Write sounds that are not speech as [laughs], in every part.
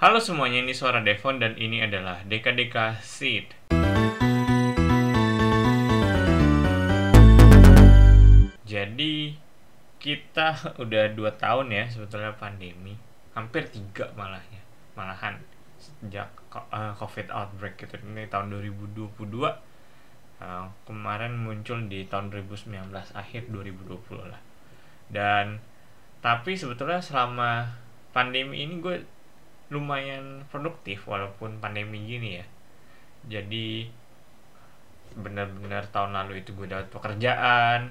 Halo semuanya, ini suara Devon dan ini adalah Deka-Deka Seed. Jadi kita [laughs] udah 2 tahun ya sebetulnya pandemi, hampir tiga malahnya, malahan sejak uh, COVID outbreak gitu ini tahun 2022 uh, kemarin muncul di tahun 2019 akhir 2020 lah. Dan tapi sebetulnya selama pandemi ini gue lumayan produktif walaupun pandemi gini ya. Jadi benar-benar tahun lalu itu gue dapat pekerjaan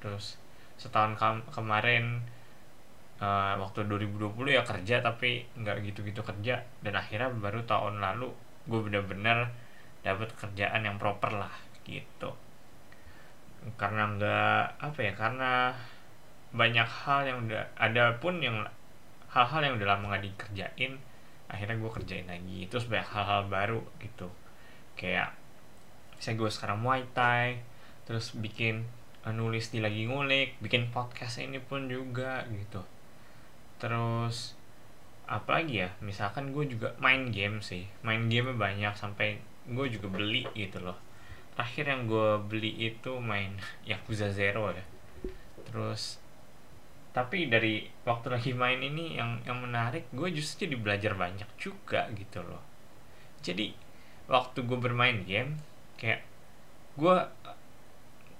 terus setahun ke kemarin uh, waktu 2020 ya kerja tapi nggak gitu-gitu kerja dan akhirnya baru tahun lalu gue bener-bener dapat kerjaan yang proper lah gitu. Karena nggak apa ya karena banyak hal yang udah ada pun yang hal-hal yang udah lama nggak dikerjain akhirnya gue kerjain lagi. Terus banyak hal-hal baru gitu. Kayak saya gue sekarang muay thai terus bikin nulis di lagi ngulik bikin podcast ini pun juga gitu. Terus apa lagi ya misalkan gue juga main game sih. Main game banyak sampai gue juga beli gitu loh. Terakhir yang gue beli itu main [laughs] Yakuza Zero ya. Terus tapi dari waktu lagi main ini yang yang menarik gue justru jadi belajar banyak juga gitu loh. Jadi waktu gue bermain game kayak gue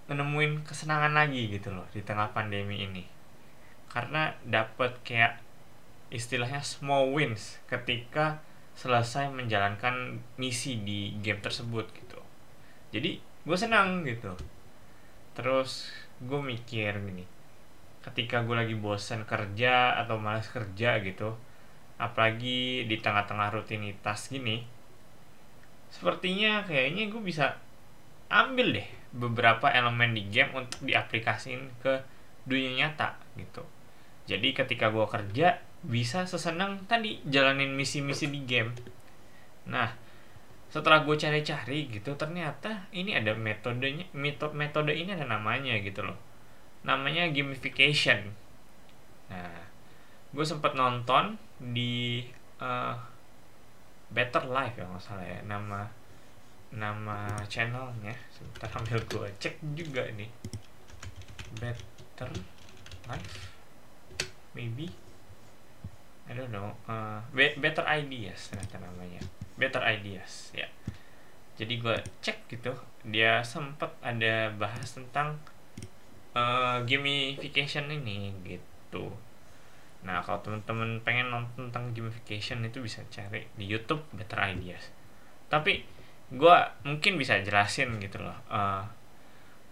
menemuin kesenangan lagi gitu loh di tengah pandemi ini. Karena dapat kayak istilahnya small wins ketika selesai menjalankan misi di game tersebut gitu. Jadi gue senang gitu. Terus gue mikir gini ketika gue lagi bosan kerja atau malas kerja gitu apalagi di tengah-tengah rutinitas gini sepertinya kayaknya gue bisa ambil deh beberapa elemen di game untuk diaplikasiin ke dunia nyata gitu. Jadi ketika gue kerja bisa sesenang tadi jalanin misi-misi di game. Nah setelah gue cari-cari gitu ternyata ini ada metodenya metode metode ini ada namanya gitu loh namanya gamification. Nah gue sempat nonton di uh, Better Life ya nggak salah ya nama nama channelnya. Sebentar ambil gue cek juga nih better life? Maybe? I don't know uh, better ideas ternyata namanya. Better ideas ya. Jadi gue cek gitu dia sempat ada bahas tentang uh, gamification ini gitu. Nah kalau teman-teman pengen nonton tentang gamification itu bisa cari di YouTube better ideas. Tapi gue mungkin bisa jelasin gitu loh uh,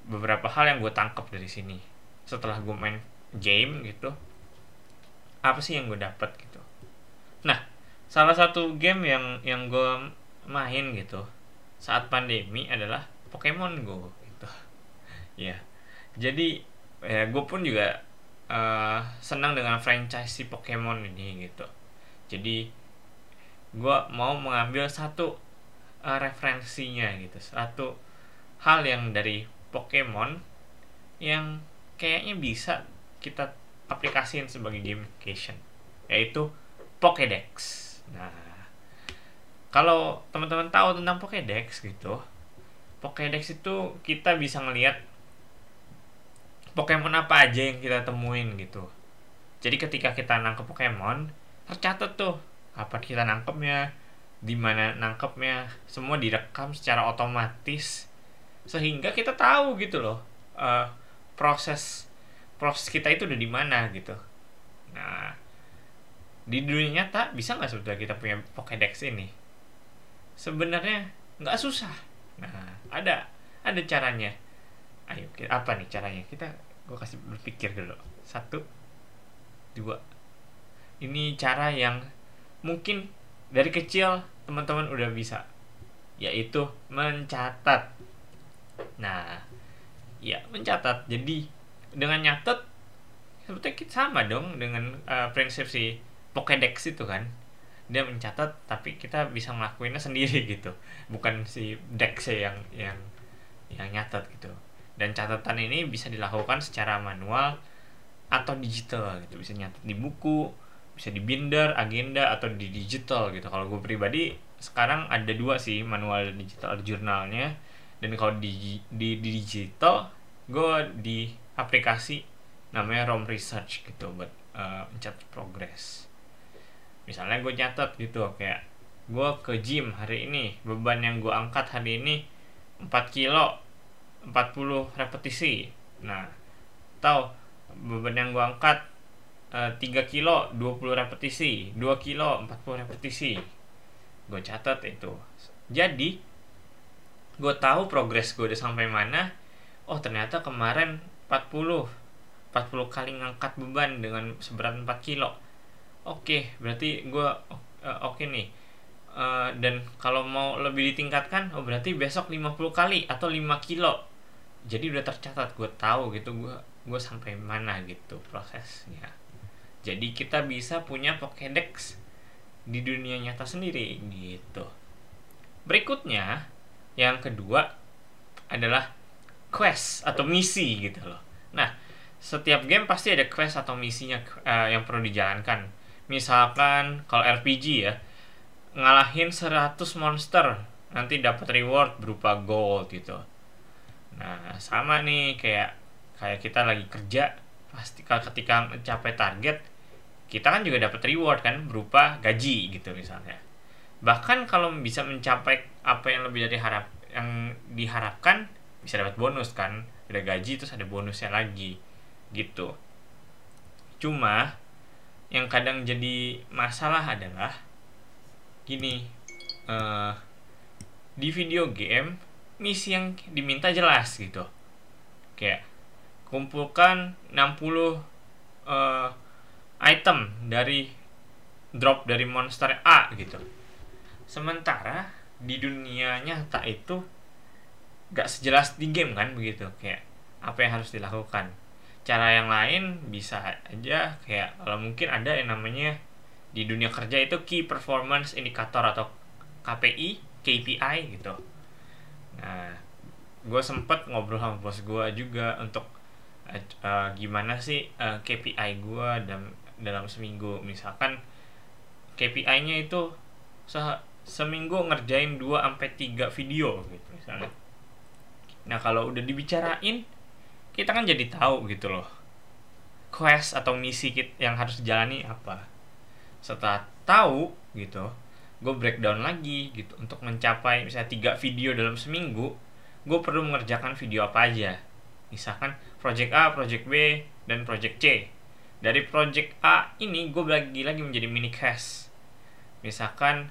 beberapa hal yang gue tangkap dari sini. Setelah gue main game gitu apa sih yang gue dapat gitu? Nah salah satu game yang yang gue main gitu saat pandemi adalah Pokemon Go gitu. [laughs] Ya jadi ya gue pun juga uh, senang dengan franchise si Pokemon ini gitu. Jadi gue mau mengambil satu uh, referensinya gitu. Satu hal yang dari Pokemon yang kayaknya bisa kita aplikasiin sebagai gamification yaitu Pokédex. Nah kalau teman-teman tahu tentang Pokédex gitu Pokédex itu kita bisa ngelihat Pokemon apa aja yang kita temuin gitu. Jadi ketika kita nangkep Pokemon tercatat tuh apa kita nangkepnya di mana nangkepnya semua direkam secara otomatis sehingga kita tahu gitu loh uh, proses proses kita itu udah di mana gitu. Nah di dunia nyata bisa nggak sudah kita punya Pokédex ini? Sebenarnya nggak susah. Nah ada ada caranya. Ayo apa nih caranya? Kita gue kasih berpikir dulu satu dua. Ini cara yang mungkin dari kecil teman-teman udah bisa yaitu mencatat. Nah ya mencatat. Jadi dengan nyatet sebetulnya kita sama dong dengan uh, prinsip si Pokédex itu kan. Dia mencatat tapi kita bisa ngelakuinnya sendiri [laughs] gitu. Bukan si Dex yang yang yang nyatat gitu dan catatan ini bisa dilakukan secara manual atau digital gitu. Bisa nyatat di buku bisa di binder agenda atau di digital gitu. Kalau gue pribadi sekarang ada dua sih manual dan digital jurnalnya. Dan kalau di, di di digital gue di aplikasi namanya ROM Research gitu buat uh, mencatat progres. Misalnya gue catat gitu kayak gue ke gym hari ini beban yang gue angkat hari ini 4 kilo 40 repetisi. Nah tahu beban yang gue angkat uh, eh, 3 kilo 20 repetisi 2 kilo 40 repetisi. Gue catat itu. Jadi gue tahu progres gue udah sampai mana. Oh ternyata kemarin 40 40 kali ngangkat beban dengan seberat 4 kilo. Oke berarti gue uh, oke okay nih. Uh, dan kalau mau lebih ditingkatkan oh berarti besok 50 kali atau 5 kilo jadi udah tercatat gue tahu gitu gue gue sampai mana gitu prosesnya jadi kita bisa punya Pokédex di dunia nyata sendiri gitu berikutnya yang kedua adalah quest atau misi gitu loh. Nah, setiap game pasti ada quest atau misinya uh, yang perlu dijalankan. Misalkan kalau RPG ya, ngalahin 100 monster nanti dapat reward berupa gold gitu. Nah, sama nih kayak kayak kita lagi kerja pasti ketika mencapai target kita kan juga dapat reward kan berupa gaji gitu misalnya. Bahkan kalau bisa mencapai apa yang lebih dari harap yang diharapkan bisa dapat bonus kan. Ada gaji terus ada bonusnya lagi gitu. Cuma yang kadang jadi masalah adalah gini uh, di video game misi yang diminta jelas gitu. Kayak kumpulkan 60 uh, eh, item dari drop dari monster A gitu. Sementara di dunia nyata itu gak sejelas di game kan begitu kayak apa yang harus dilakukan. Cara yang lain bisa aja kayak kalau mungkin ada yang namanya di dunia kerja itu key performance indicator atau KPI KPI gitu nah gue sempet ngobrol sama bos gue juga untuk uh, gimana sih uh, eh, KPI gue dalam dalam seminggu misalkan KPI-nya itu seminggu ngerjain 2 sampai 3 video gitu misalnya. Nah, kalau udah dibicarain kita kan jadi tahu gitu loh. Quest atau misi kita yang harus dijalani apa. Setelah tahu gitu, gue breakdown lagi gitu untuk mencapai misalnya 3 video dalam seminggu, gue perlu mengerjakan video apa aja. Misalkan project A, project B, dan project C. Dari project A ini gue bagi lagi menjadi mini quest. Misalkan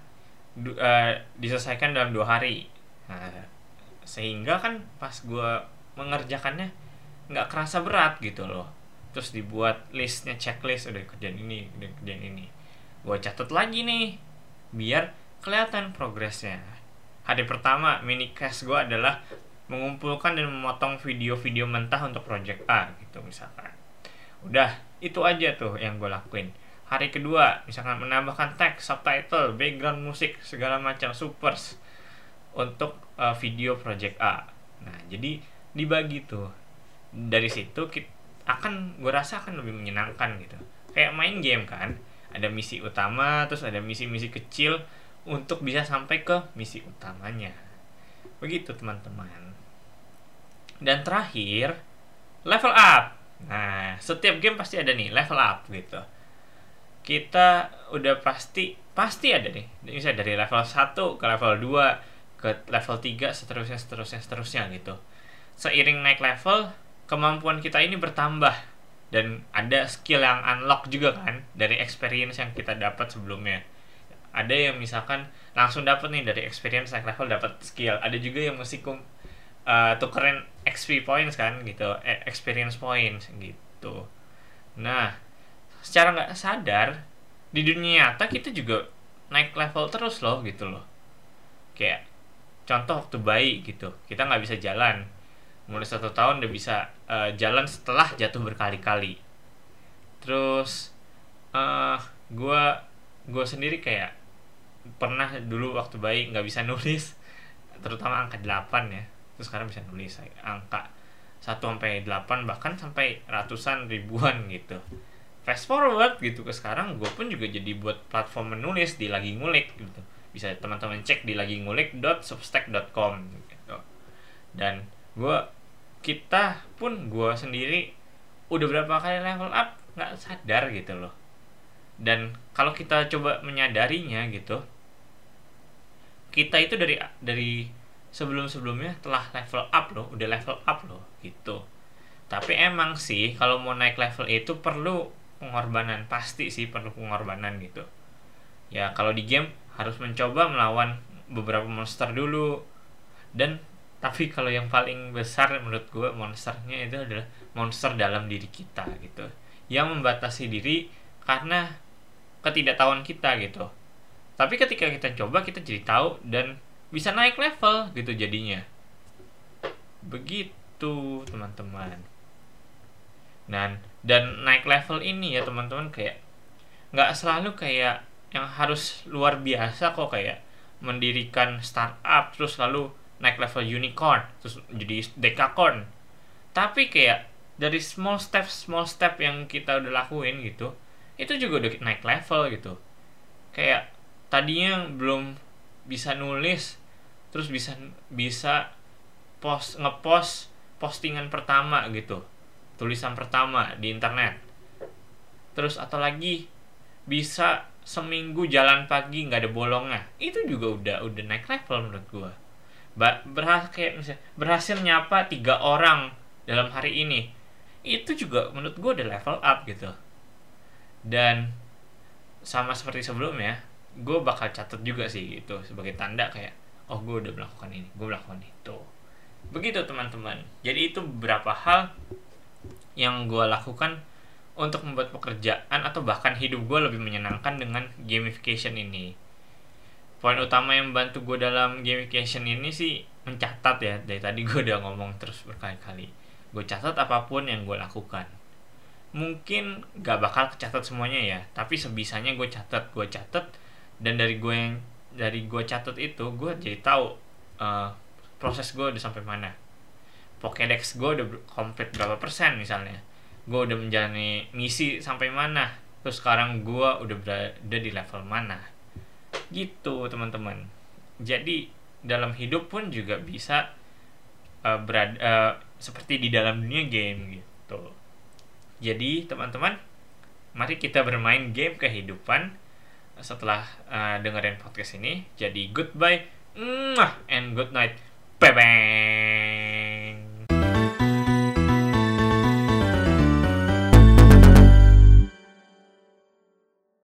uh, diselesaikan dalam dua hari nah, sehingga kan pas gue mengerjakannya nggak kerasa berat gitu loh terus dibuat listnya checklist udah kerjaan ini udah kerjaan ini gue catat lagi nih biar kelihatan progresnya. Hari pertama mini cast gue adalah mengumpulkan dan memotong video-video mentah untuk project A gitu misalkan. Udah itu aja tuh yang gue lakuin. Hari kedua misalkan menambahkan teks subtitle background musik segala macam supers untuk uh, video project A. Nah jadi dibagi tuh. Dari situ kita akan gue rasa akan lebih menyenangkan gitu. Kayak main game kan ada misi utama terus ada misi-misi kecil untuk bisa sampai ke misi utamanya. Begitu teman-teman. Dan terakhir level up. Nah setiap game pasti ada nih level up gitu. Kita udah pasti pasti ada nih. Misalnya dari level 1 ke level 2 ke level 3 seterusnya seterusnya seterusnya gitu. Seiring naik level kemampuan kita ini bertambah dan ada skill yang unlock juga kan dari experience yang kita dapat sebelumnya. Ada yang misalkan langsung dapat nih dari experience naik level dapat skill. Ada juga yang mesti kum, uh, tukerin XP points kan gitu eh, experience points gitu. Nah secara nggak sadar di dunia nyata kita juga naik level terus loh gitu loh. Kayak contoh waktu bayi gitu kita nggak bisa jalan mulai satu tahun udah bisa uh, jalan setelah jatuh berkali-kali. Terus uh, eh, gue gue sendiri kayak pernah dulu waktu bayi nggak bisa nulis terutama angka 8 ya. Terus sekarang bisa nulis angka 1 sampai 8 bahkan sampai ratusan ribuan gitu. Fast forward gitu ke sekarang gue pun juga jadi buat platform menulis di lagi ngulik gitu. Bisa teman-teman cek di lagi ngulik.substack.com gitu. Dan gue kita pun gue sendiri udah berapa kali level up nggak sadar gitu loh. Dan kalau kita coba menyadarinya gitu kita itu dari dari sebelum sebelumnya telah level up loh udah level up loh gitu. Tapi emang sih kalau mau naik level itu perlu pengorbanan pasti sih perlu pengorbanan gitu. Ya kalau di game harus mencoba melawan beberapa monster dulu. Dan tapi kalau yang paling besar menurut gue monsternya itu adalah monster dalam diri kita gitu. Yang membatasi diri karena ketidaktahuan kita gitu. Tapi ketika kita coba kita jadi tahu dan bisa naik level gitu jadinya. Begitu teman-teman. Dan dan naik level ini ya teman-teman kayak nggak selalu kayak yang harus luar biasa kok kayak mendirikan startup terus lalu naik level unicorn terus jadi dekakorn tapi kayak dari small step small step yang kita udah lakuin gitu itu juga udah naik level gitu. Kayak tadinya belum bisa nulis terus bisa bisa post ngepost postingan pertama gitu tulisan pertama di internet. Terus atau lagi bisa seminggu jalan pagi nggak ada bolongnya. Itu juga udah udah naik level menurut gua berhasil kayak misalnya berhasil nyapa tiga orang dalam hari ini itu juga menurut gua udah level up gitu. Dan sama seperti sebelumnya gue bakal catat juga sih gitu sebagai tanda kayak oh gue udah melakukan ini gue melakukan itu. Begitu teman-teman. Jadi itu beberapa hal yang gue lakukan untuk membuat pekerjaan atau bahkan hidup gue lebih menyenangkan dengan gamification ini. Poin utama yang membantu gue dalam gamification ini sih mencatat ya. Dari tadi gue udah ngomong terus berkali-kali. Gue catat apa pun yang gue lakukan. Mungkin gak bakal kecatat semuanya ya, tapi sebisanya gue catat, gue catat dan dari gue yang dari gue catat itu gue jadi tahu uh, proses gue udah sampai mana Pokédex gue udah komplit berapa persen misalnya gue udah menjalani misi sampai mana terus sekarang gue udah berada di level mana gitu teman-teman. Jadi dalam hidup pun juga bisa uh, berada uh, seperti di dalam dunia game gitu. Jadi teman-teman mari kita bermain game kehidupan setelah uh, dengerin podcast ini. Jadi goodbye. And good night. Bye bye